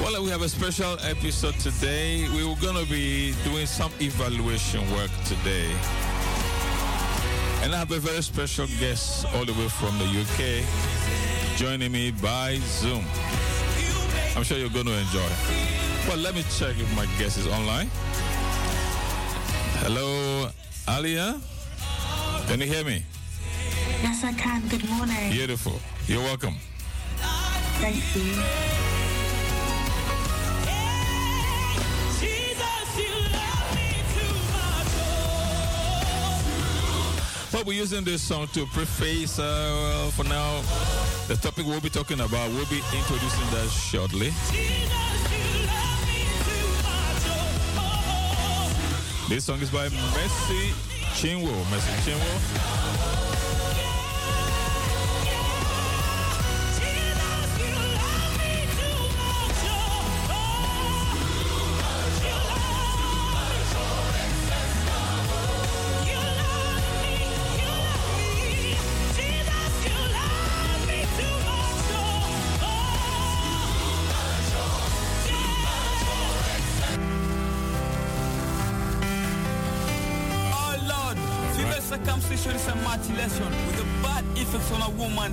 Well, we have a special episode today. We were going to be doing some evaluation work today. And I have a very special guest all the way from the UK joining me by Zoom. I'm sure you're going to enjoy. Well, let me check if my guest is online. Hello, Alya. Can you hear me? Yes, I can. Good morning. Beautiful. You're welcome. Thank you. Well, we're using this song to preface uh, for now the topic we'll be talking about. We'll be introducing that shortly. This song is by Messi Chinwo. Messi Chinwo.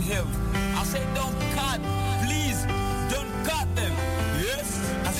Health. I say don't cut, please, don't cut them. Yes? As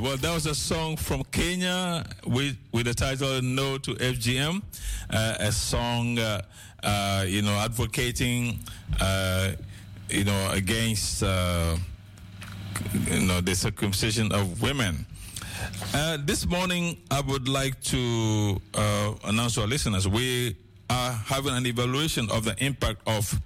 Well, that was a song from Kenya with with the title "No to FGM," uh, a song, uh, uh, you know, advocating, uh, you know, against, uh, you know, the circumcision of women. Uh, this morning, I would like to announce to our listeners we are having an evaluation of the impact of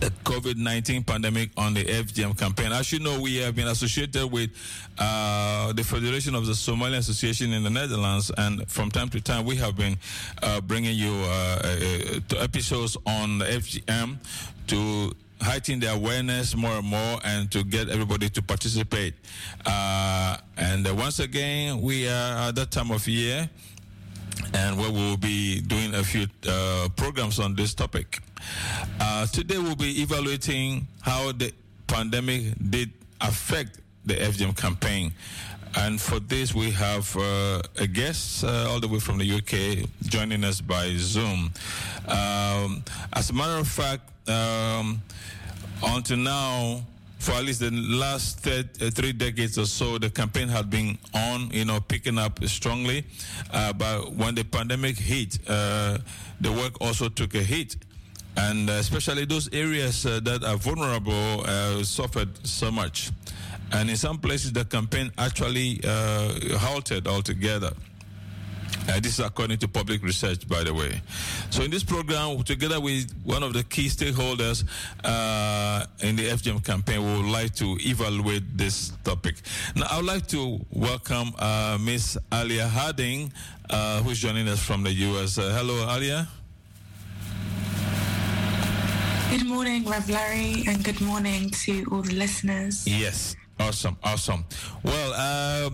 the COVID 19 pandemic on the FGM campaign. As you know, we have been associated with uh, the Federation of the Somali Association in the Netherlands, and from time to time, we have been uh, bringing you uh, uh, episodes on the FGM to heighten the awareness more and more and to get everybody to participate. Uh, and uh, once again, we are at that time of year and we will be doing a few uh, programs on this topic. Uh, today we'll be evaluating how the pandemic did affect the FGM campaign. And for this, we have uh, a guest uh, all the way from the UK joining us by Zoom. Um, as a matter of fact, um, until now, for at least the last uh, three decades or so, the campaign had been on, you know, picking up strongly. Uh, but when the pandemic hit, uh, the work also took a hit. And uh, especially those areas uh, that are vulnerable uh, suffered so much. And in some places, the campaign actually halted altogether. Uh, this is according to public research, by the way. So, in this program, together with one of the key stakeholders uh, in the FGM campaign, we would like to evaluate this topic. Now, I would like to welcome uh, Miss Alya Harding, who's joining us from the US. Hello, Alya. Good morning, Rev Larry, and good morning to all the listeners. Yes, awesome, awesome. Well, uh,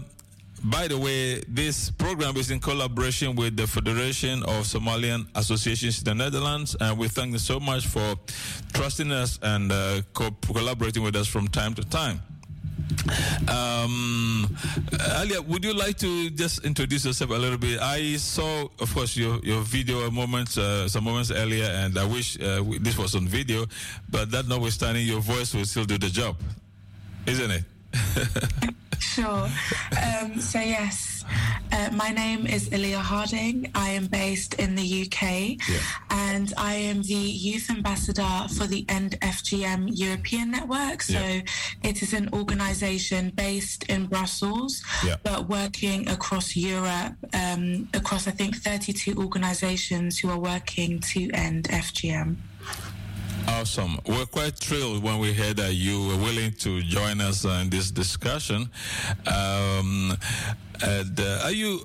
by the way, this program is in collaboration with the Federation of Somalian Associations in the Netherlands, and we thank you so much for trusting us and uh, co- collaborating with us from time to time. Um, Alya, would you like to just introduce yourself a little bit? I saw, of course, your, your video moments, uh, some moments earlier, and I wish uh, this was on video, but that notwithstanding, your voice will still do the job, isn't it? Sure. Um, so, yes, uh, my name is Alya Harding. I am based in the UK Yeah. and I am the youth ambassador for the End FGM European Network. So, Yeah. it is an organization based in Brussels Yeah. but working across Europe, um, across I think 32 organizations who are working to end FGM. Awesome. We're quite thrilled when we heard that you were willing to join us in this discussion. Um, and uh, are you?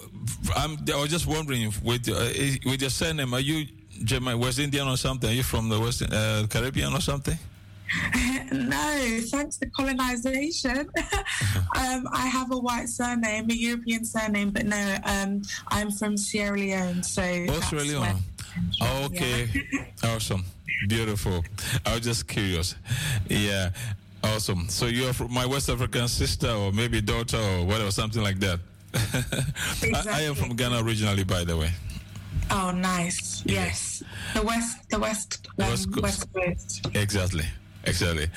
I'm, I was just wondering, with uh, with your surname, are you Jama- West Indian or something? Are you from the West uh, Caribbean or something? no, thanks to colonization. um, I have a white surname, a European surname, but no, um, I'm from Sierra Leone. So Oh, Sierra Leone. Oh, okay. awesome. Beautiful. I was just curious. Yeah. Awesome. So you're from my West African sister or maybe daughter or whatever, something like that. I, I am from Ghana originally, by the way. Oh, nice. Yes, the west, the west, um, West west, Coast. coast. Exactly. Exactly.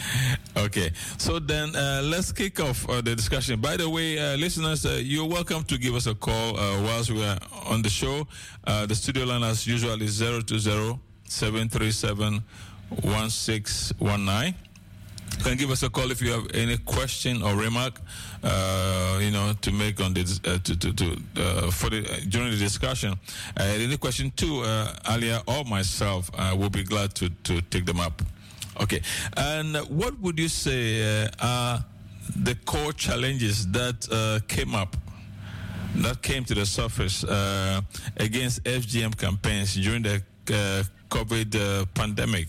Okay. So then uh, let's kick off uh, the discussion. By the way, uh, listeners, uh, you're welcome to give us a call uh, whilst we are on the show. Uh, the studio line, as usual, is 020 737 1619. You can give us a call if you have any question or remark, uh, you know, to make on this uh, to to, to uh, for the uh, during the discussion. Any question too, uh, Alya or myself, uh, will be glad to to take them up. Okay, and what would you say uh, are the core challenges that came up? That came to the surface against FGM campaigns during the COVID uh, pandemic.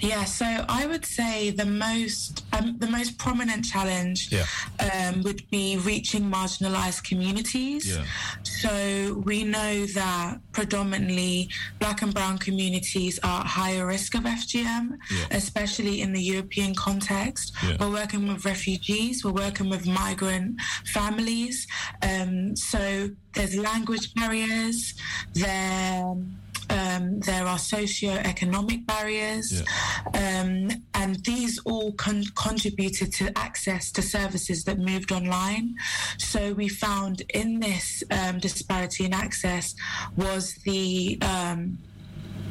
Yeah, so I would say the most um, the most prominent challenge Yeah. um, would be reaching marginalized communities. Yeah. So we know that predominantly Black and Brown communities are at higher risk of FGM, Yeah. especially in the European context. We're working with refugees. We're working with migrant families. Um, so there's language barriers. There. Um, there are socio-economic barriers, um, and these all con- contributed to access to services that moved online. So we found in this um, disparity in access was the um,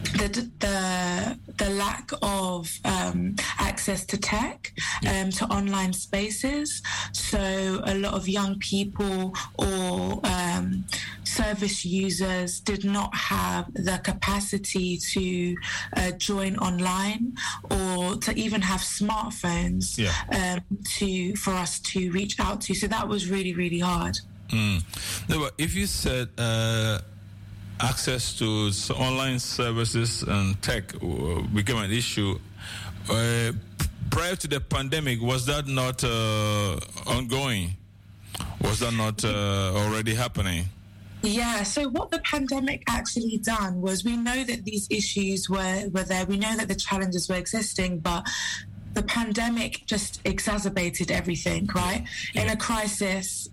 the the the lack of um, access to tech, um, to online spaces. So a lot of young people or um, service users did not have the capacity to uh, join online or to even have smartphones Yeah. um, to for us to reach out to. So that was really really hard. Mm. No, but if you said uh, access to online services and tech uh, became an issue uh, prior to the pandemic, was that not uh, ongoing? Was that not uh, already happening? Yeah, so what the pandemic actually done was we know that these issues were, were there, we know that the challenges were existing, but the pandemic just exacerbated everything, right? In a crisis,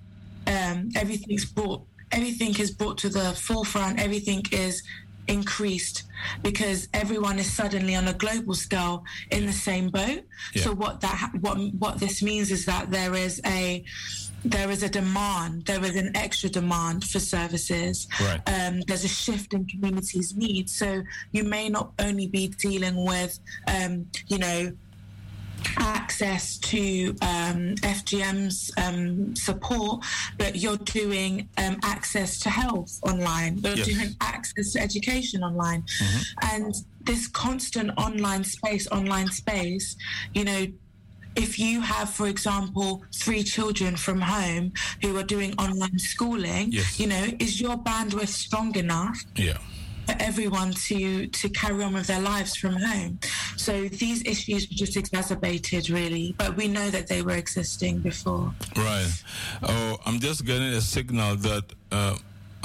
um, everything's brought everything is brought to the forefront, everything is increased because everyone is suddenly on a global scale in the same boat. Yeah. So what that what what this means is that there is a there is a demand, there is an extra demand for services. Right. Um, there's a shift in communities' needs. So you may not only be dealing with, um, you know, access to um, FGM's um, support, but you're doing um, access to health online. You're Yes. doing access to education online, and this constant online space, online space, you know. If you have, for example, three children from home who are doing online schooling, Yes. you know, is your bandwidth strong enough Yeah. For everyone to to carry on with their lives from home. So these issues were just exacerbated, really. But we know that they were existing before. Right. Oh, I'm just getting a signal that. Uh,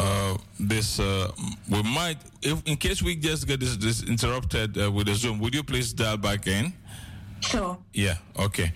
uh, this uh, we might, if in case we just get this, this interrupted uh, with the Zoom, would you please dial back in? Sure. Yeah. Okay.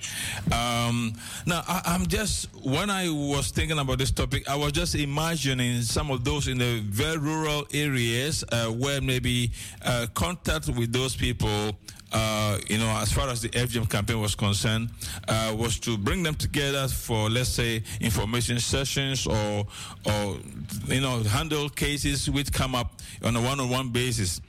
Um, now, I, I'm just when I was thinking about this topic, I was just imagining some of those in the very rural areas uh, where maybe uh, contact with those people. Uh, you know, as far as the FGM campaign was concerned, uh, was to bring them together for, let's say, information sessions or, or you know, handle cases which come up on a one-on-one basis.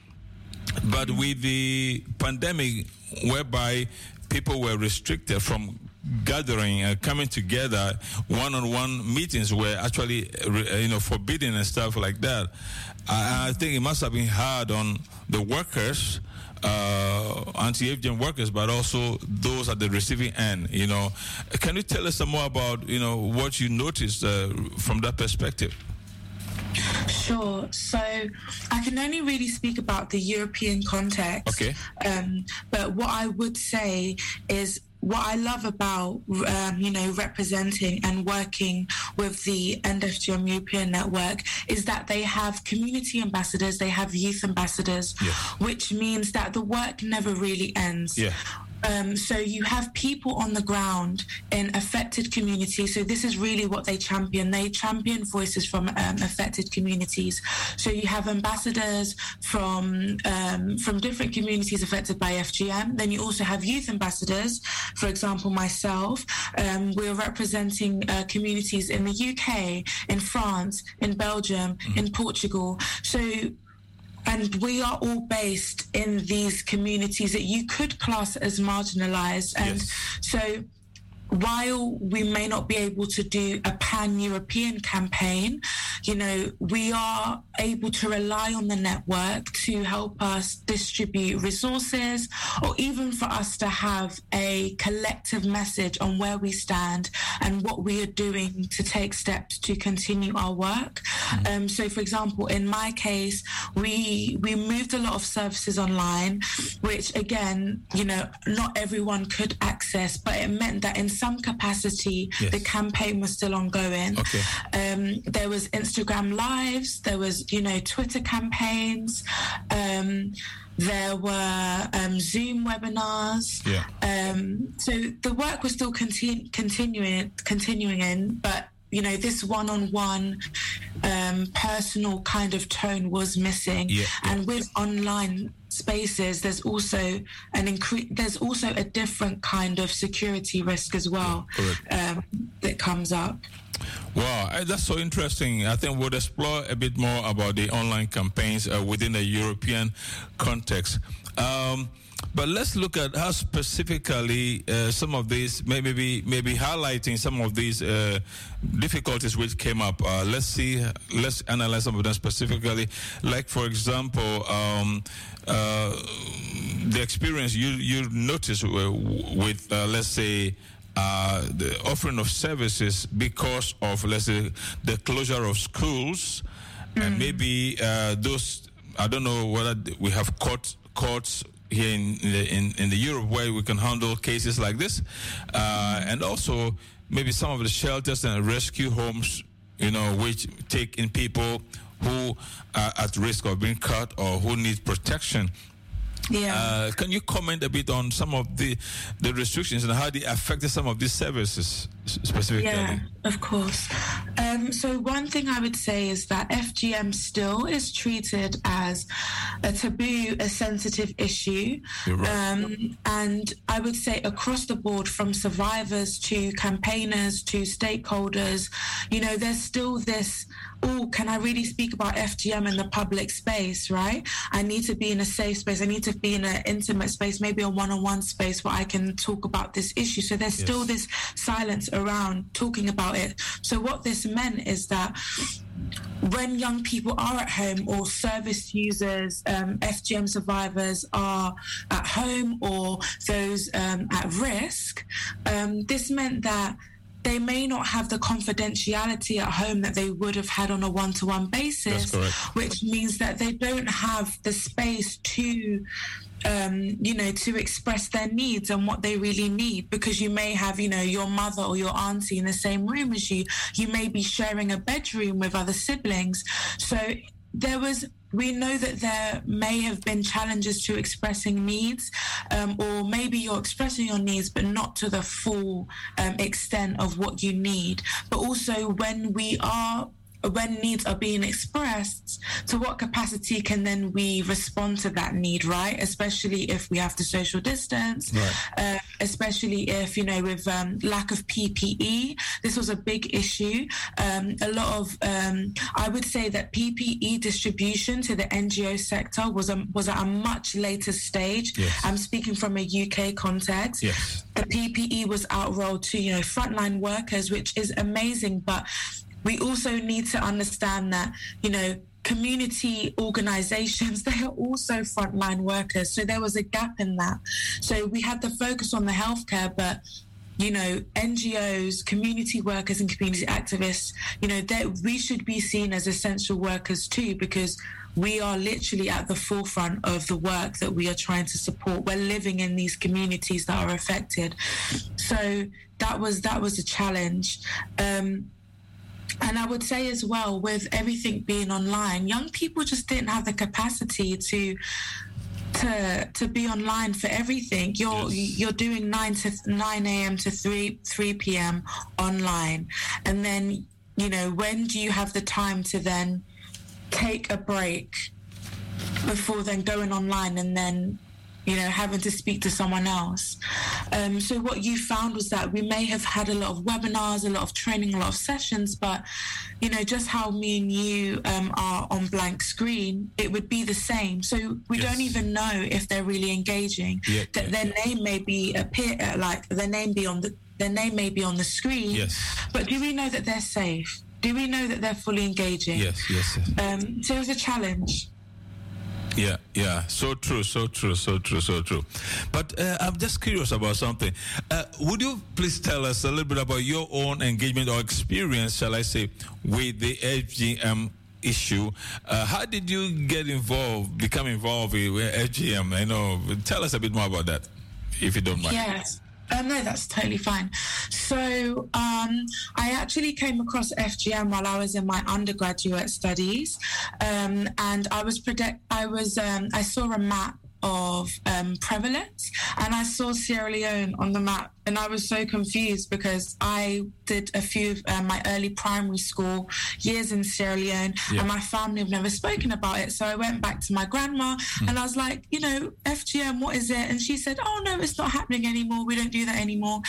But with the pandemic, whereby people were restricted from gathering and coming together, one-on-one meetings were actually, uh, you know, forbidden and stuff like that. I, I think it must have been hard on the workers. Uh, anti-FGM workers, but also those at the receiving end. You know, can you tell us some more about you know what you noticed uh, from that perspective? Sure. So I can only really speak about the European context. Okay. Um, but what I would say is what I love about um, you know representing and working with the End FGM European Network is that they have community ambassadors, they have youth ambassadors, Yeah. which means that the work never really ends. Yeah. Um, so you have people on the ground in affected communities. So this is really what they champion. They champion voices from um, affected communities. So you have ambassadors from um, from different communities affected by FGM. Then you also have youth ambassadors. For example, myself. Um, we're representing uh, communities in the UK, in France, in Belgium, in Portugal. So and we are all based in these communities that you could class as marginalized and Yes. so while we may not be able to do a pan-european campaign you know we are able to rely on the network to help us distribute resources or even for us to have a collective message on where we stand and what we are doing to take steps to continue our work. Um, so for example in my case we we moved a lot of services online which again you know not everyone could access but it meant that in some capacity Yes. the campaign was still ongoing Okay. um, there was instagram lives there was you know twitter campaigns um, there were um, zoom webinars Yeah. um, so the work was still continu- continuing continuing in but you know this one-on-one um, personal kind of tone was missing Yeah, yeah. and with online spaces there's also an increase there's also a different kind of security risk as well um, that comes up Wow, eh, that's so interesting. I think we'll explore a bit more about the online campaigns uh, within the European context. Um, but let's look at how specifically uh, some of these, maybe maybe highlighting some of these uh, difficulties which came up. Uh, let's see, let's analyze some of them specifically. Like for example, um, uh, the experience you you notice uh, with, uh, let's say uh, the offering of services because of, let's say, the closure of schools, and maybe uh, those. I don't know whether we have court courts here in in, the, in in the Europe where we can handle cases like this, uh, and also maybe some of the shelters and rescue homes, you know, which take in people who are at risk of being cut or who need protection. Yeah. Uh, can you comment a bit on some of the the restrictions and how they affected some of these services specifically? Yeah, of course. Um, so one thing I would say is that FGM still is treated as a taboo, a sensitive issue, right. um, and I would say across the board, from survivors to campaigners to stakeholders, you know, there's still this. Oh, can I really speak about FGM in the public space? Right? I need to be in a safe space. I need to be in an intimate space, maybe a one-on-one space where I can talk about this issue. So there's still this silence around talking about it. So what this meant is that when young people are at home or service users, um, FGM survivors are at home or those um, at risk, um, this meant that they may not have the confidentiality at home that they would have had on a one-to-one basis, which means that they don't have the space to um, you know, to express their needs and what they really need. Because you may have, you know, your mother or your auntie in the same room as you. You may be sharing a bedroom with other siblings. So there was we know that there may have been challenges to expressing needs, um, or maybe you're expressing your needs, but not to the full um, extent of what you need. But also, when we are when needs are being expressed, to what capacity can then we respond to that need, right? Especially if we have to social distance, right. uh, especially if, you know, with um, lack of PPE, this was a big issue. Um, a lot of, um, I would say that PPE distribution to the NGO sector was, a, was at a much later stage. Yes. I'm speaking from a UK context. Yes. The PPE was outrolled to, you know, frontline workers, which is amazing, but we also need to understand that, you know, community organizations, they are also frontline workers. So there was a gap in that. So we had the focus on the healthcare, but you know, NGOs, community workers, and community activists, you know, that we should be seen as essential workers too, because we are literally at the forefront of the work that we are trying to support. We're living in these communities that are affected, so that was that was a challenge. Um, and I would say as well, with everything being online, young people just didn't have the capacity to to to be online for everything. You're yes. you're doing nine to nine a.m. to three three p.m. online, and then you know when do you have the time to then take a break before then going online and then you know, having to speak to someone else. Um, so what you found was that we may have had a lot of webinars, a lot of training, a lot of sessions, but you know, just how me and you um, are on blank screen, it would be the same. So we yes. don't even know if they're really engaging. Yeah, that yeah, their yeah. name may be appear uh, like their name be on the their name may be on the screen. Yes. But do we know that they're safe? Do we know that they're fully engaging? Yes, yes. yes. Um, so it was a challenge. Yeah, yeah, so true, so true, so true, so true. But uh, I'm just curious about something. Uh, would you please tell us a little bit about your own engagement or experience, shall I say, with the FGM issue? Uh, how did you get involved, become involved with FGM? I know. Tell us a bit more about that, if you don't mind. Yes. Uh, no, that's totally fine. So um, I actually came across FGM while I was in my undergraduate studies, um, and I was predict- I was um, I saw a map of um, prevalence, and I saw Sierra Leone on the map and I was so confused because I did a few uh, my early primary school years in Sierra Leone, yeah. and my family have never spoken about it. So I went back to my grandma, mm. and I was like, you know, FGM, what is it? And she said, oh no, it's not happening anymore. We don't do that anymore.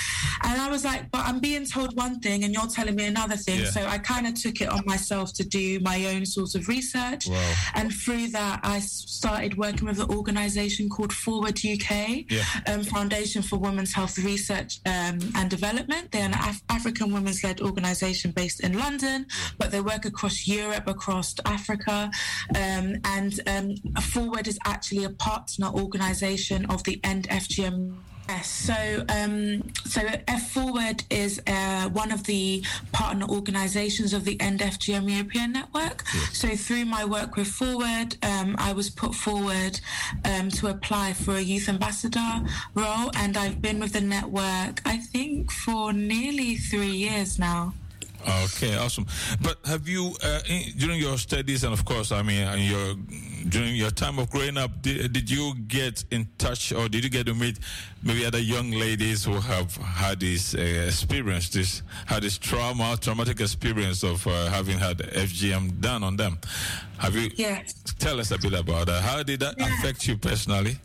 And I was like, but I'm being told one thing, and you're telling me another thing. Yeah. So I kind of took it on myself to do my own sort of research, wow. and through that, I started working with an organisation called Forward UK, yeah. um, Foundation for Women's Health Research Research um, and Development. They're an Af- African women's led organization based in London, but they work across Europe, across Africa. Um, and um, Forward is actually a partner organization of the End FGM Yes, so um, so F Forward is uh, one of the partner organisations of the End FGM European Network. Yes. So through my work with Forward, um, I was put forward um, to apply for a youth ambassador role, and I've been with the network I think for nearly three years now. Okay, awesome. But have you, uh, in, during your studies, and of course, I mean, your during your time of growing up, did, did, you get in touch, or did you get to meet maybe other young ladies who have had this uh, experience, this had this trauma, traumatic experience of uh, having had FGM done on them? Have you? Yes. Tell us a bit about that. How did that yeah. affect you personally?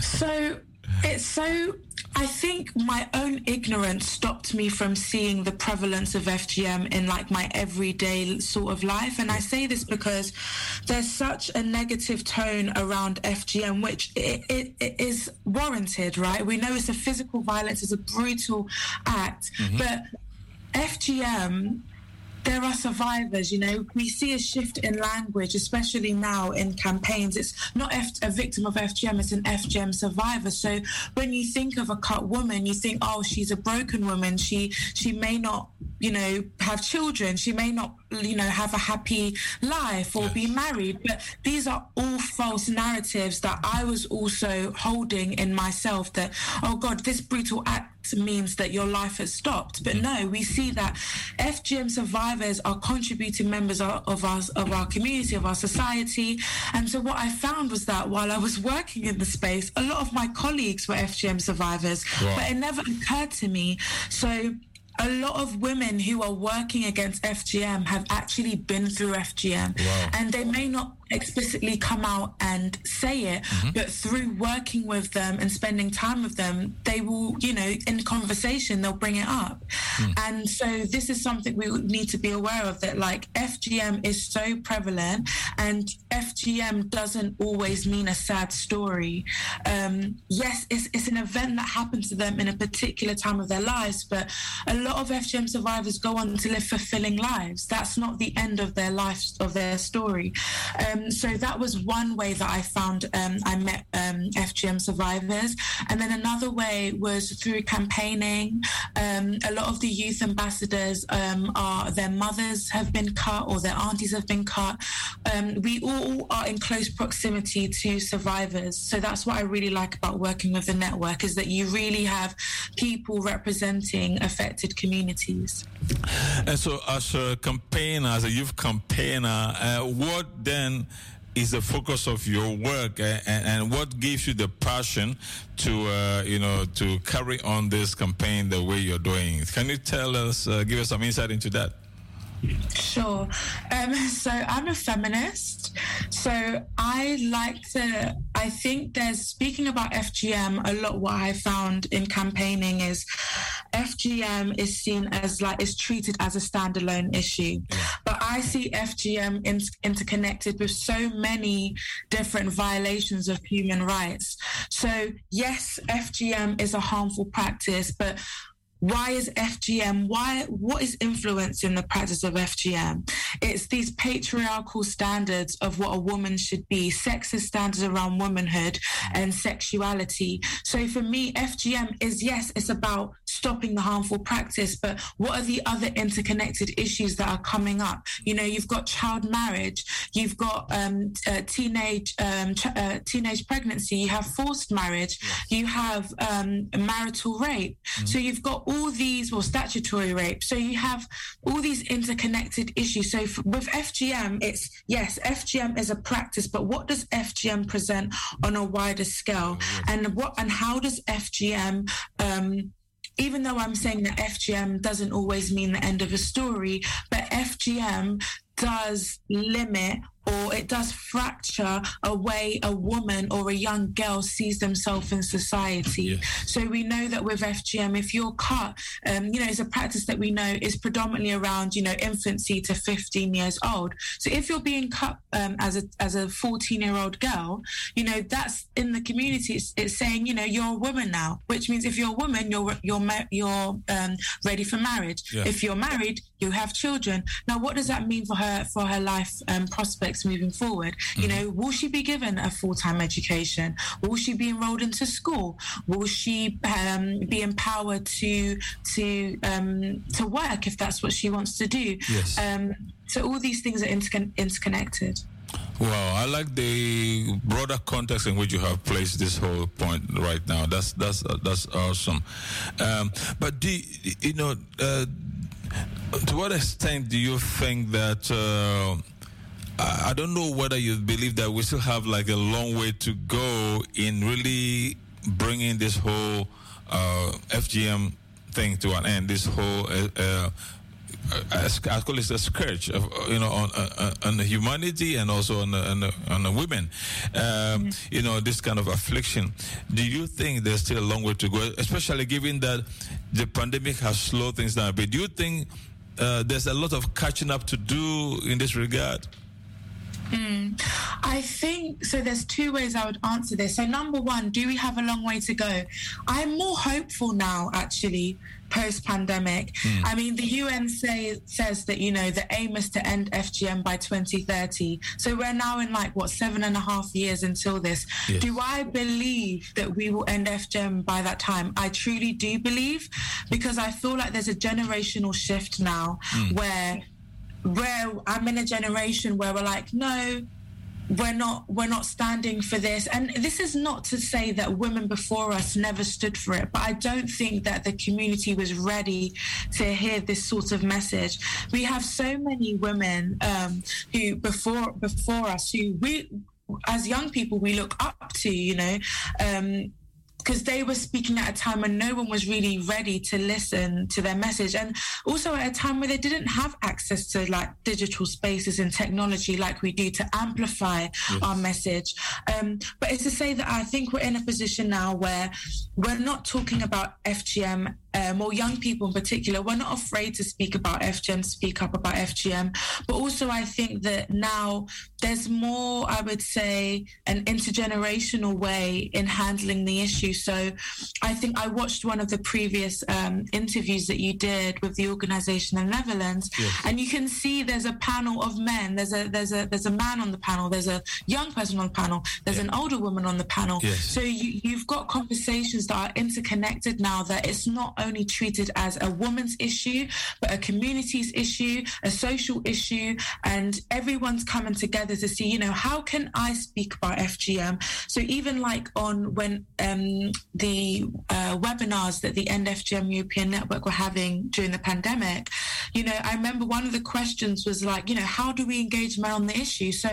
so it's so I think my own ignorance stopped me from seeing the prevalence of FGM in like my everyday sort of life. And I say this because there's such a negative tone around FGM, which it, it, it is warranted, right? We know it's a physical violence, it's a brutal act, mm-hmm. but FGM there are survivors. You know, we see a shift in language, especially now in campaigns. It's not F- a victim of FGM; it's an FGM survivor. So when you think of a cut woman, you think, oh, she's a broken woman. She she may not, you know, have children. She may not, you know, have a happy life or be married. But these are all false narratives that I was also holding in myself. That oh God, this brutal act means that your life has stopped. But mm-hmm. no, we see that FGM survivors are contributing members of, of our of our community, of our society. And so what I found was that while I was working in the space, a lot of my colleagues were FGM survivors, Wow. but it never occurred to me. So a lot of women who are working against FGM have actually been through FGM, Wow. and they may not explicitly come out and say it, but through working with them and spending time with them, they will, you know, in conversation, they'll bring it up. And so this is something we need to be aware of that like FGM is so prevalent and FGM doesn't always mean a sad story. Um, yes, it's, it's an event that happened to them in a particular time of their lives, but a lot of FGM survivors go on to live fulfilling lives. That's not the end of their life, of their story. Um, so that was one way that I found um, I met um, FGM survivors. And then another way was through campaigning. Um, a lot of the youth ambassadors um, are their mothers have been cut or their aunties have been cut. Um, we all are in close proximity to survivors. So that's what I really like about working with the network is that you really have people representing affected communities. And so, as a campaigner, as a youth campaigner, uh, what then is the focus of your work, uh, and, and what gives you the passion to, uh, you know, to carry on this campaign the way you're doing? Can you tell us, uh, give us some insight into that? Sure. Um, so I'm a feminist. So I like to, I think there's, speaking about FGM, a lot what I found in campaigning is FGM is seen as like, is treated as a standalone issue. I see FGM in, interconnected with so many different violations of human rights. So yes, FGM is a harmful practice, but why is FGM? Why? What is influencing the practice of FGM? It's these patriarchal standards of what a woman should be, sexist standards around womanhood and sexuality. So for me, FGM is yes, it's about stopping the harmful practice, but what are the other interconnected issues that are coming up? You know, you've got child marriage, you've got um, uh, teenage um, ch- uh, teenage pregnancy, you have forced marriage, you have um, marital rape. So you've got all these, well, statutory rape. So you have all these interconnected issues. So f- with FGM, it's yes, FGM is a practice, but what does FGM present on a wider scale, and what and how does FGM um, even though I'm saying that FGM doesn't always mean the end of a story, but FGM does limit or it does fracture a way a woman or a young girl sees themselves in society. So we know that with FGM, if you're cut, um, you know, it's a practice that we know is predominantly around, you know, infancy to 15 years old. So if you're being cut um, as a as a 14 year old girl, you know, that's in the community. It's, it's saying, you know, you're a woman now, which means if you're a woman, you're you're you're um, ready for marriage. Yeah. If you're married, you have children. Now, what does that mean for her for her life um, prospects moving forward? You know, will she be given a full time education? Will she be enrolled into school? Will she um, be empowered to to um, to work if that's what she wants to do? Yes. Um, so all these things are intercon- interconnected. Wow, I like the broader context in which you have placed this whole point right now. That's that's that's awesome. Um, but do you, you know uh, to what extent do you think that? Uh, I don't know whether you believe that we still have like a long way to go in really bringing this whole uh, FGM thing to an end. This whole uh, uh, I call it a scourge, of, uh, you know, on uh, on humanity and also on on on the women. Um, You know, this kind of affliction. Do you think there's still a long way to go, especially given that the pandemic has slowed things down But? Do you think uh, there's a lot of catching up to do in this regard? Mm. I think so. There's two ways I would answer this. So, number one, do we have a long way to go? I'm more hopeful now, actually, post pandemic. Mm. I mean, the UN say, says that, you know, the aim is to end FGM by 2030. So we're now in like, what, seven and a half years until this. Yes. Do I believe that we will end FGM by that time? I truly do believe because I feel like there's a generational shift now mm. where where I'm in a generation where we're like, no, we're not we're not standing for this. And this is not to say that women before us never stood for it but i don't think that the community was ready to hear this sort of message. We have so many women um, who before before us who we as young people we look up to you know um, because they were speaking at a time when no one was really ready to listen to their message. And also at a time where they didn't have access to like digital spaces and technology like we do to amplify our message. Um, but it's to say that i think we're in a position now where we're not talking about fgm um, or young people in particular, we're not afraid to speak about FGM, speak up about FGM. But also, I think that now there's more, I would say, an intergenerational way in handling the issue. So I think I watched one of the previous um, interviews that you did with the organization in the Netherlands, and you can see there's a panel of men. There's a there's a there's a man on the panel. There's a young person on the panel. There's an older woman on the panel. Yes. So you, you've got conversations that are interconnected now. That it's not only treated as a woman's issue, but a community's issue, a social issue, and everyone's coming together to see, you know, how can I speak about FGM? So even like on when um, the uh, webinars that the End FGM European Network were having during the pandemic, you know, I remember one of the questions was like, you know, how do we engage men on the issue? So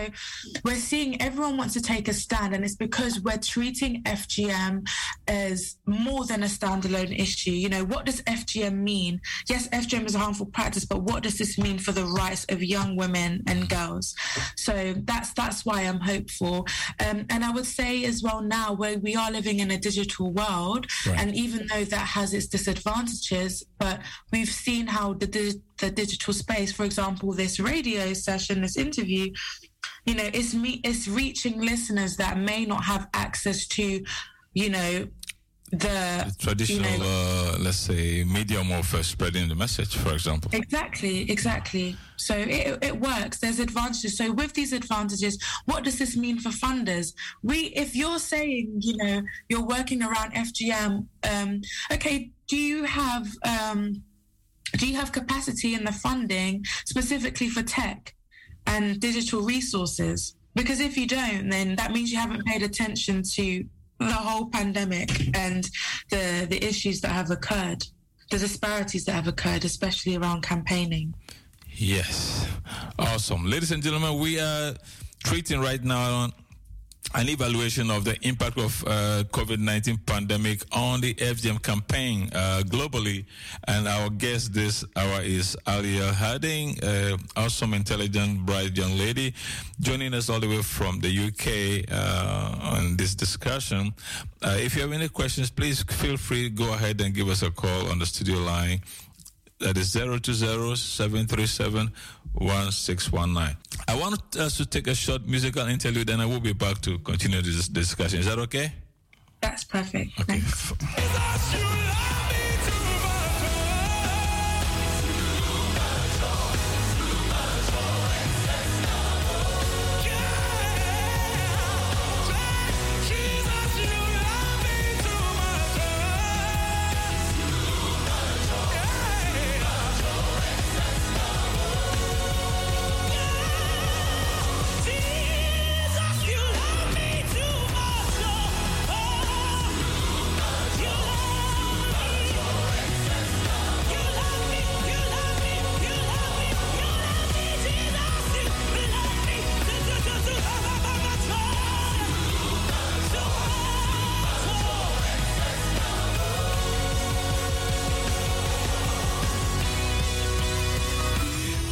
we're seeing everyone wants to take a stand, and it's because we're treating FGM as more than a standalone issue. You know, what does FGM mean? Yes, FGM is a harmful practice, but what does this mean for the rights of young women and girls? So that's that's why I'm hopeful. Um, and I would say as well now, where we are living in a digital world, and even though that has its disadvantages, but we've seen how the di- the digital space, for example, this radio session, this interview, you know, it's me, it's reaching listeners that may not have access to, you know, the Traditional, you know, uh, let's say, medium of uh, spreading the message, for example. Exactly, exactly. So it, it works. There's advantages. So with these advantages, what does this mean for funders? We, if you're saying, you know, you're working around FGM, um, okay, do you have um, do you have capacity in the funding specifically for tech and digital resources? Because if you don't, then that means you haven't paid attention to the whole pandemic and the the issues that have occurred, the disparities that have occurred, especially around campaigning. Yes. Awesome. Ladies and gentlemen, we are treating right now an evaluation of the impact of uh, COVID-19 pandemic on the FGM campaign uh, globally. And our guest this hour is Alya Harding, uh, awesome, intelligent, bright young lady, joining us all the way from the UK uh, on this discussion. Uh, if you have any questions, please feel free go ahead and give us a call on the studio line. That is 020-737-1619. I want us to take a short musical interlude and I will be back to continue this discussion. Is that okay? That's perfect. Okay.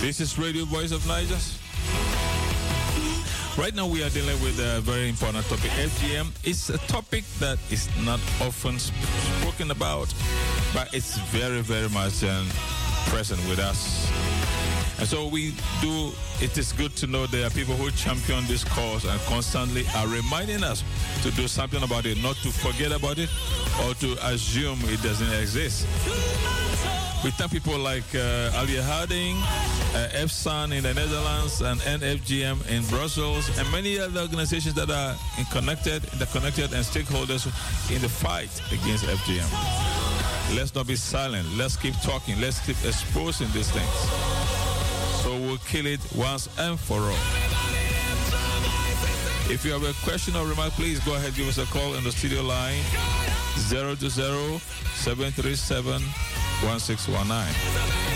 This is Radio Voice of Niger. Right now, we are dealing with a very important topic. FGM is a topic that is not often sp- spoken about, but it's very, very much um, present with us. And so we do, it is good to know there are people who champion this cause and constantly are reminding us to do something about it, not to forget about it or to assume it doesn't exist. We thank people like uh, Alya Harding, uh, in the Netherlands, and End FGM in Brussels, and many other organizations that are connected, connected, and stakeholders in the fight against FGM. Let's not be silent. Let's keep talking. Let's keep exposing these things. So we'll kill it once and for all. If you have a question or remark, please go ahead give us a call on the studio line 020 737 1619.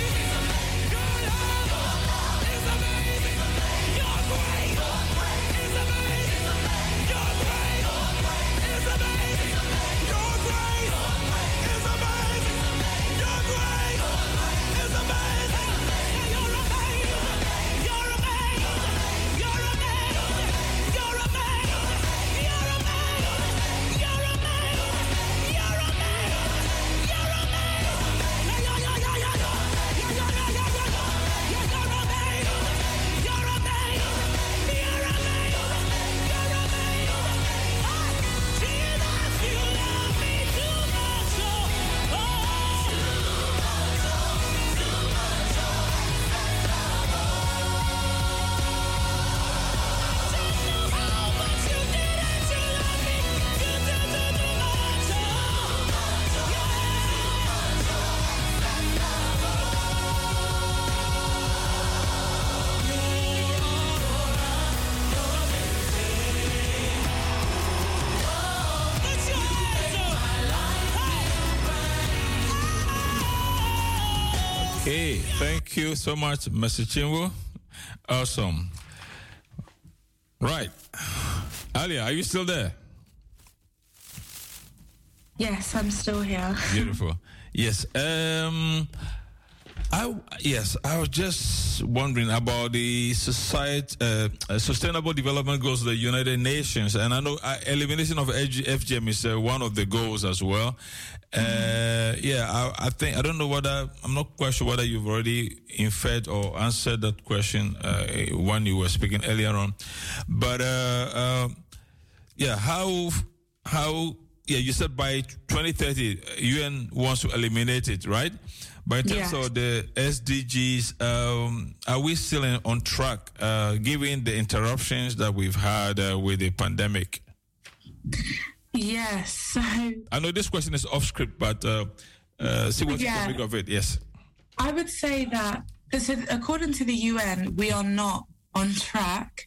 You so much, Mr. Chinwo. Awesome. Right. Alya, are you still there? Yes, I'm still here. Beautiful. Yes. Um I yes, I was just wondering about the society uh, uh, sustainable development goals of the United Nations, and I know uh, elimination of FGM is uh, one of the goals as well. Uh, yeah, I, I, think I don't know whether I'm not quite sure whether you've already inferred or answered that question uh, when you were speaking earlier on, but yeah, how how yeah, you said by 2030 UN wants to eliminate it, right? But in terms of the SDGs, um, are we still in, on track, uh, given the interruptions that we've had uh, with the pandemic? Yes. So I know this question is off script, but uh, uh see what yeah. you think of it. Yes. I would say that so according to the UN, we are not on track.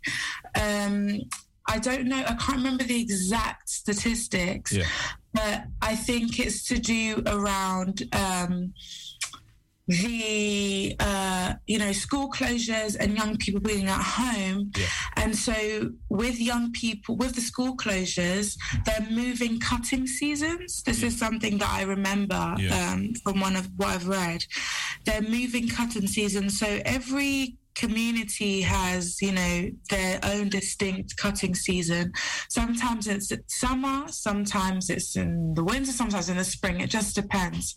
Um, I don't know. I can't remember the exact statistics, yeah. but I think it's to do around. Um, the uh, you know school closures and young people being at home yeah. and so with young people with the school closures they're moving cutting seasons this yeah. is something that i remember yeah. um, from one of what i've read they're moving cutting seasons so every community has, you know, their own distinct cutting season. Sometimes it's summer, sometimes it's in the winter, sometimes in the spring. It just depends.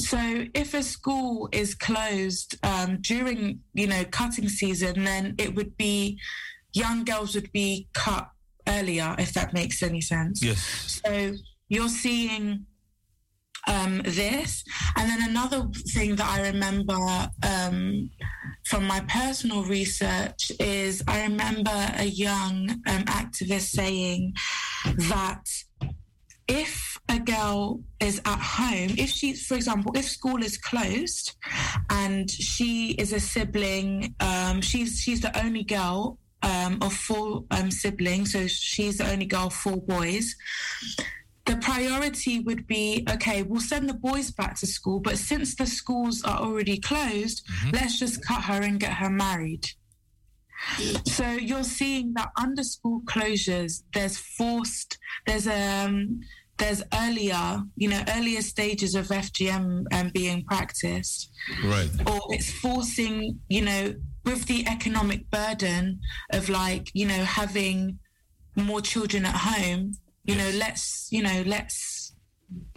So if a school is closed um, during, you know, cutting season, then it would be young girls would be cut earlier, if that makes any sense. Yes. So you're seeing um, this. And then another thing that I remember um, from my personal research is I remember a young um, activist saying that if a girl is at home, if she's, for example, if school is closed and she is a sibling, um, she's she's the only girl um, of four um, siblings, so she's the only girl four boys the priority would be okay, we'll send the boys back to school, but since the schools are already closed, mm-hmm. let's just cut her and get her married. So you're seeing that under school closures, there's forced, there's um, there's earlier, you know, earlier stages of FGM um, being practiced, right? Or it's forcing, you know, with the economic burden of like, you know, having more children at home you know, let's you know, let's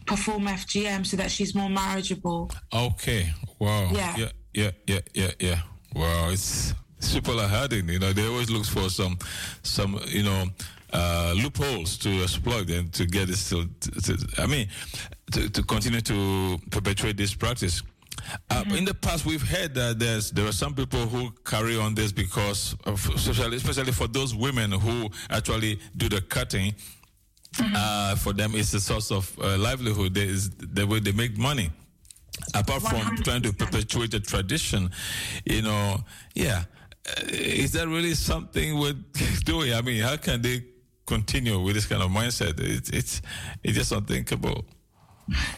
perform FGM so that she's more marriageable. Okay. Wow. Yeah. Yeah. Yeah. Yeah. Yeah. Yeah. Wow. It's people are hurting. You know, they always look for some, some, you know, uh, loopholes to exploit and to get this to, to, to I mean, to, to continue to perpetuate this practice. Uh, In the past, we've heard that there's there are some people who carry on this because, of, especially especially for those women who actually do the cutting. Uh, for them, it's a source of uh, livelihood. There is the way they make money. Apart from trying to perpetuate the tradition, you know, yeah. Uh, is that really something worth doing? I mean, how can they continue with this kind of mindset? It's it's it's just unthinkable.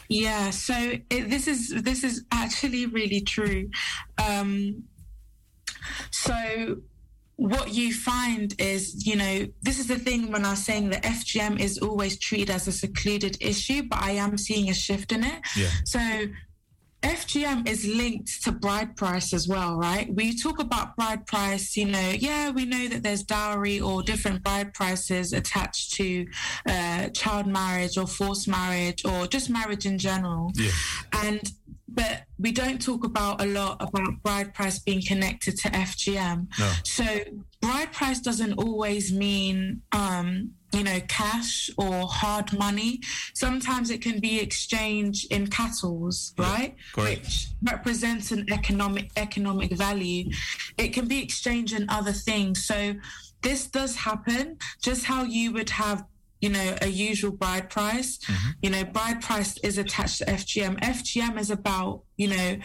Yeah, so it, this is this is actually really true. Um, so what you find is, you know, this is the thing when I was saying that FGM is always treated as a secluded issue, but I am seeing a shift in it. Yeah. So FGM is linked to bride price as well, right? We talk about bride price, you know, yeah, we know that there's dowry or different bride prices attached to uh, child marriage or forced marriage or just marriage in general. Yeah. And but we don't talk about a lot about bride price being connected to FGM. No. So bride price doesn't always mean um, you know cash or hard money. Sometimes it can be exchange in cattles, right? correct. Which represents an economic economic value. It can be exchange in other things. So this does happen. Just how you would have you know, a usual bride price. You know, bride price is attached to FGM. FGM is about, you know,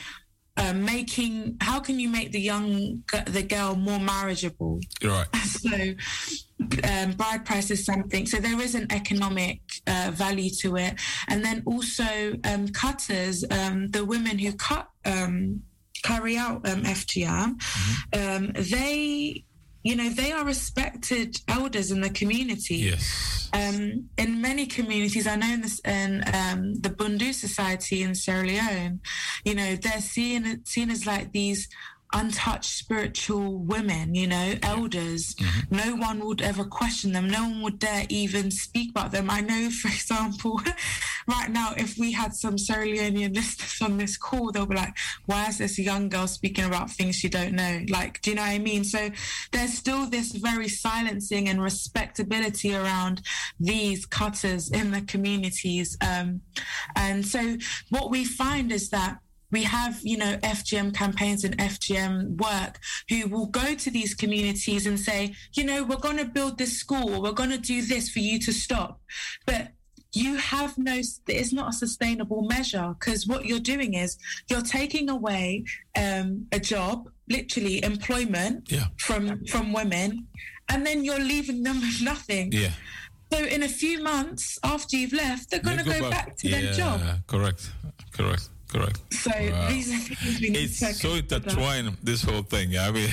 uh, making how can you make the young the girl more marriageable? Right. So, um, bride price is something. So there is an economic uh, value to it, and then also um, cutters, um, the women who cut um, carry out um, FGM, um, they. You know, they are respected elders in the community. Yes. Um, in many communities, I know in, this, in um, the Bundu Society in Sierra Leone, you know, they're seen seen as like these untouched spiritual women, you know, elders. No one would ever question them. No one would dare even speak about them. I know, for example, right now, if we had some Sierra Leonean listeners on this call, they'll be like, why is this young girl speaking about things she don't know? Like, do you know what I mean? So there's still this very silencing and respectability around these cutters in the communities. Um, and so what we find is that we have, you know, FGM campaigns and FGM work who will go to these communities and say, you know, we're going to build this school we're going to do this for you to stop. But you have no, it's not a sustainable measure because what you're doing is you're taking away um, a job, literally employment Yeah. from from women, and then you're leaving them with nothing. Yeah. So in a few months after you've left, they're going to They go, back. to yeah, their job. Correct. Correct. Correct. So Wow. these are things we need It's to so intertwined, this whole thing. I mean,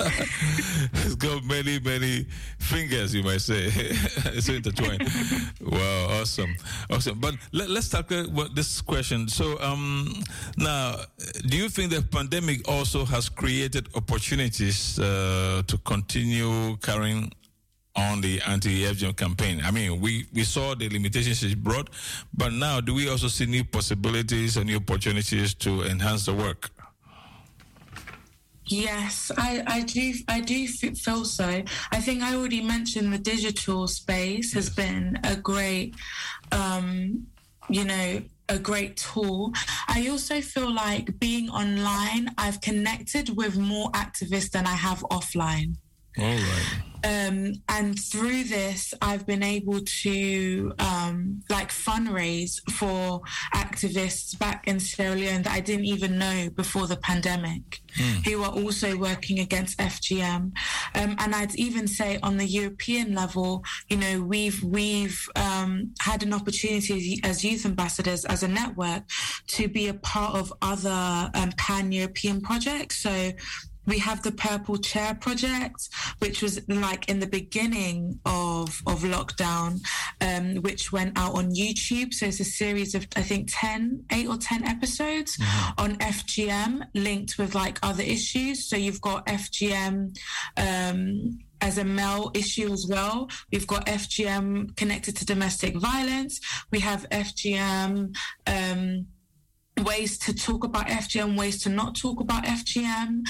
it's got many, many fingers, you might say. it's so intertwined. wow, awesome. Awesome. But let, let's talk about this question. So, um, now, do you think the pandemic also has created opportunities uh, to continue carrying on the anti-FGM campaign. I mean, we, we saw the limitations it brought, but now do we also see new possibilities and new opportunities to enhance the work? Yes, I, I do. I do feel so. I think I already mentioned the digital space has been a great, um, you know, a great tool. I also feel like being online, I've connected with more activists than I have offline. All right. um, and through this, I've been able to um, like fundraise for activists back in Sierra Leone that I didn't even know before the pandemic, who are also working against FGM. Um, and I'd even say on the European level, you know, we've we've um, had an opportunity as youth ambassadors, as a network, to be a part of other um, pan European projects. So we have the purple chair project which was like in the beginning of of lockdown um, which went out on youtube so it's a series of i think 10 8 or 10 episodes on fgm linked with like other issues so you've got fgm um, as a male issue as well. We've got FGM connected to domestic violence. We have FGM um, ways to talk about FGM, ways to not talk about FGM.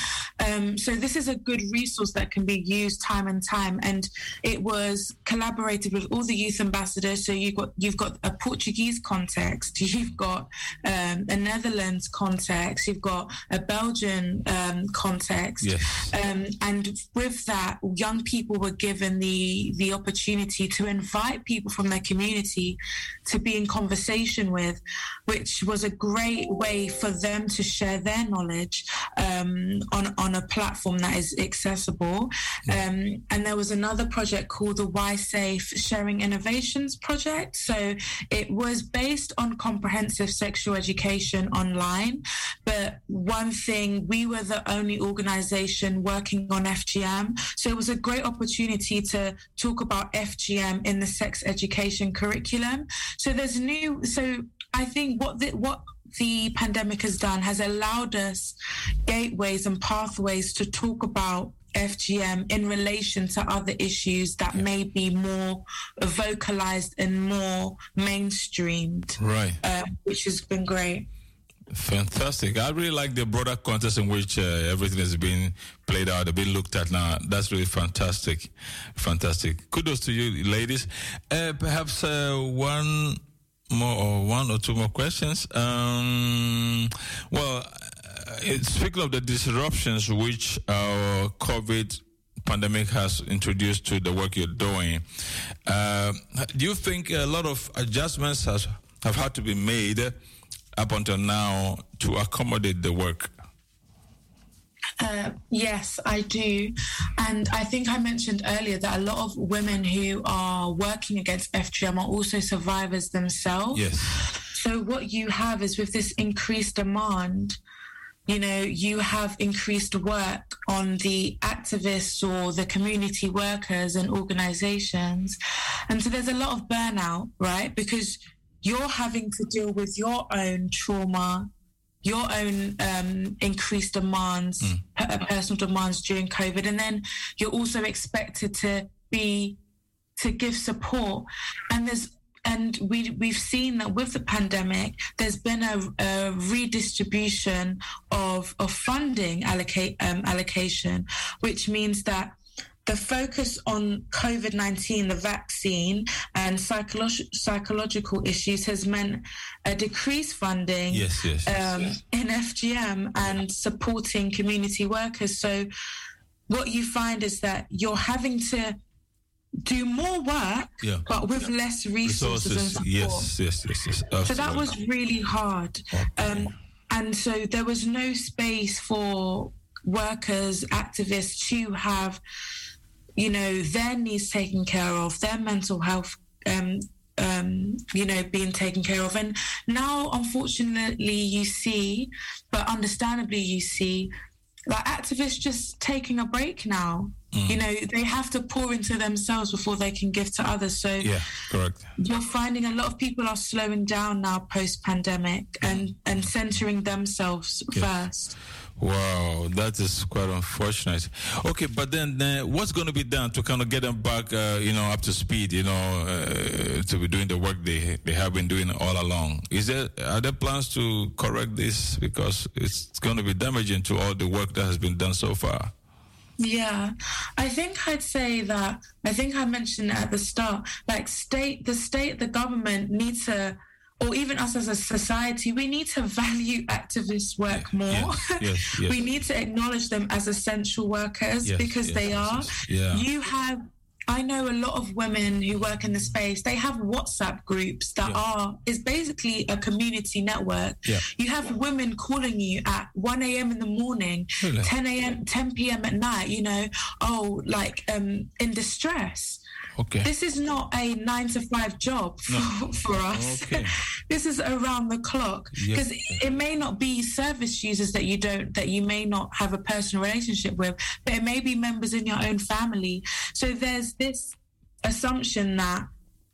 Um, so this is a good resource that can be used time and time. And it was collaborated with all the youth ambassadors. So you've got you've got a Portuguese context, you've got um, a Netherlands context, you've got a Belgian um, context, Yes. um, and with that, young people were given the the opportunity to invite people from their community to be in conversation with, which was a great way for them to share their knowledge um, on on a platform that is accessible. Um, and there was another project called the Y Safe Sharing Innovations Project. So it was based on comprehensive sexual education online, but one thing we were the only organization working on FGM. So it was a great opportunity to talk about FGM in the sex education curriculum. So there's new. So I think what the, what the pandemic has done has allowed us gateways and pathways to talk about FGM in relation to other issues that may be more vocalized and more mainstreamed, Right. uh, which has been great. Fantastic. I really like the broader context in which uh, everything is being played out, being looked at now. That's really fantastic. Fantastic. Kudos to you, ladies. Uh, perhaps uh, one more or one or two more questions. Um, well, uh, speaking of the disruptions which our COVID pandemic has introduced to the work you're doing, uh, do you think a lot of adjustments has, have had to be made up until now to accommodate the work? Uh, yes, I do. And I think I mentioned earlier that a lot of women who are working against FGM are also survivors themselves. Yes. So, what you have is with this increased demand, you know, you have increased work on the activists or the community workers and organizations. And so there's a lot of burnout, right? Because you're having to deal with your own trauma, your own um, increased demands, per- personal demands during COVID, and then you're also expected to be to give support. And there's and we we've seen that with the pandemic, there's been a, a redistribution of of funding allocate um, allocation, which means that the focus on COVID 19, the vaccine, and psycholo- psychological issues has meant a decreased funding Yes, yes, yes, um, in FGM and supporting community workers. So, what you find is that you're having to do more work, Yeah. but with less resources, and support. Yes, yes, yes, yes. So that was really hard. Um, and so there was no space for workers, activists to have, you know, their needs taken care of, their mental health, um, um, you know, being taken care of. And now, unfortunately, you see, but understandably, you see, like activists just taking a break now. You know, they have to pour into themselves before they can give to others. So Yeah, correct. you're finding a lot of people are slowing down now post pandemic and and centering themselves first Wow, that is quite unfortunate. Okay, but then what's going to be done to kind of get them back, uh, you know, up to speed, you know, uh, to be doing the work they they have been doing all along? Is there are there plans to correct this because it's going to be damaging to all the work that has been done so far? yeah i think i'd say that i think i mentioned at the start like state the state the government needs to or even us as a society, we need to value activist work more. yes, yes, yes. we need to acknowledge them as essential workers because they are. Yeah. You have, I know a lot of women who work in the space, they have WhatsApp groups that Yeah. are, is basically a community network. Yeah. You have women calling you at 1 a.m. in the morning, Really? 10 a.m., 10 p.m. at night, you know, oh, like um, in distress. Okay. This is not a nine to five job for, for us. Okay. this is around the clock because it may not be service users that you don't that you may not have a personal relationship with, but it may be members in your own family. So there's this assumption that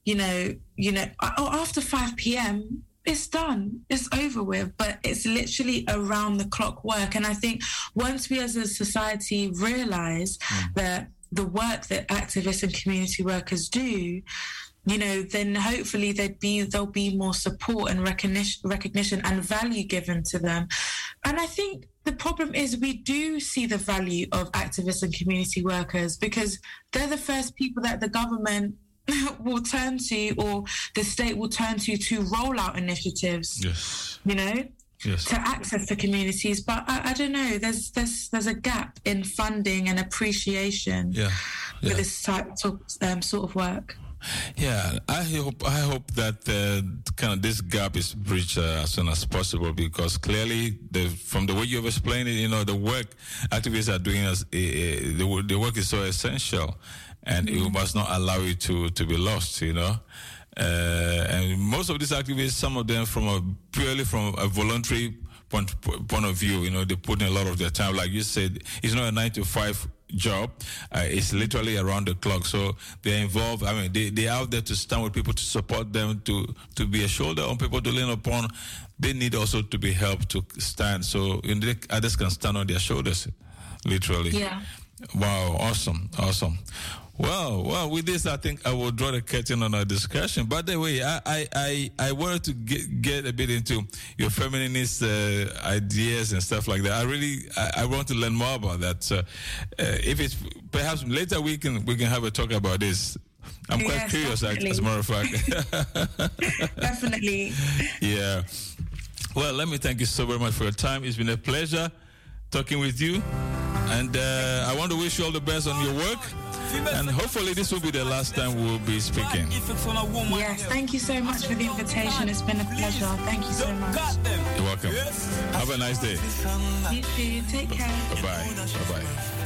you know, you know, oh, after five p.m. It's done. It's over with. But it's literally around the clock work. And I think once we as a society realize mm. that the work that activists and community workers do, you know, then hopefully there'd be there'll be more support and recognition, recognition and value given to them. And I think the problem is we do see the value of activists and community workers because they're the first people that the government will turn to or the state will turn to to roll out initiatives. Yes. You know, Yes. to access the communities. But I, I don't know. There's there's there's a gap in funding and appreciation Yeah. for this type of um, sort of work. Yeah, I hope I hope that uh, kind of this gap is bridged uh, as soon as possible because clearly, the, from the way you've explained it, you know, the work activists are doing as uh, the, the work is so essential, and you must not allow it to to be lost. You know. Uh, and most of these activists, some of them from a purely from a voluntary point point of view, you know, they put in a lot of their time. Like you said, it's not a nine to five job. Uh, it's literally around the clock. So they're involved. I mean, they they're out there to stand with people to support them, to to be a shoulder on people to lean upon. They need also to be helped to stand. So you know, others can stand on their shoulders, literally. Yeah. Wow, awesome, awesome. Well, well, with this, I think I will draw the curtain on our discussion. By the way, I, I, I, I wanted to get, get a bit into your feminist uh, ideas and stuff like that. I really, I, I want to learn more about that. So, uh, if it's perhaps later we can we can have a talk about this. I'm quite Yes, curious, ac- as a matter of fact. Definitely. yeah. Well, let me thank you so very much for your time. It's been a pleasure talking with you. And uh, I want to wish you all the best on your work. And hopefully, this will be the last time we'll be speaking. Effects on a woman Yes, thank you so much for the invitation. It's been a pleasure. Thank you so much. You're welcome. Have a nice day. You too. Take care. Bye bye. Bye bye.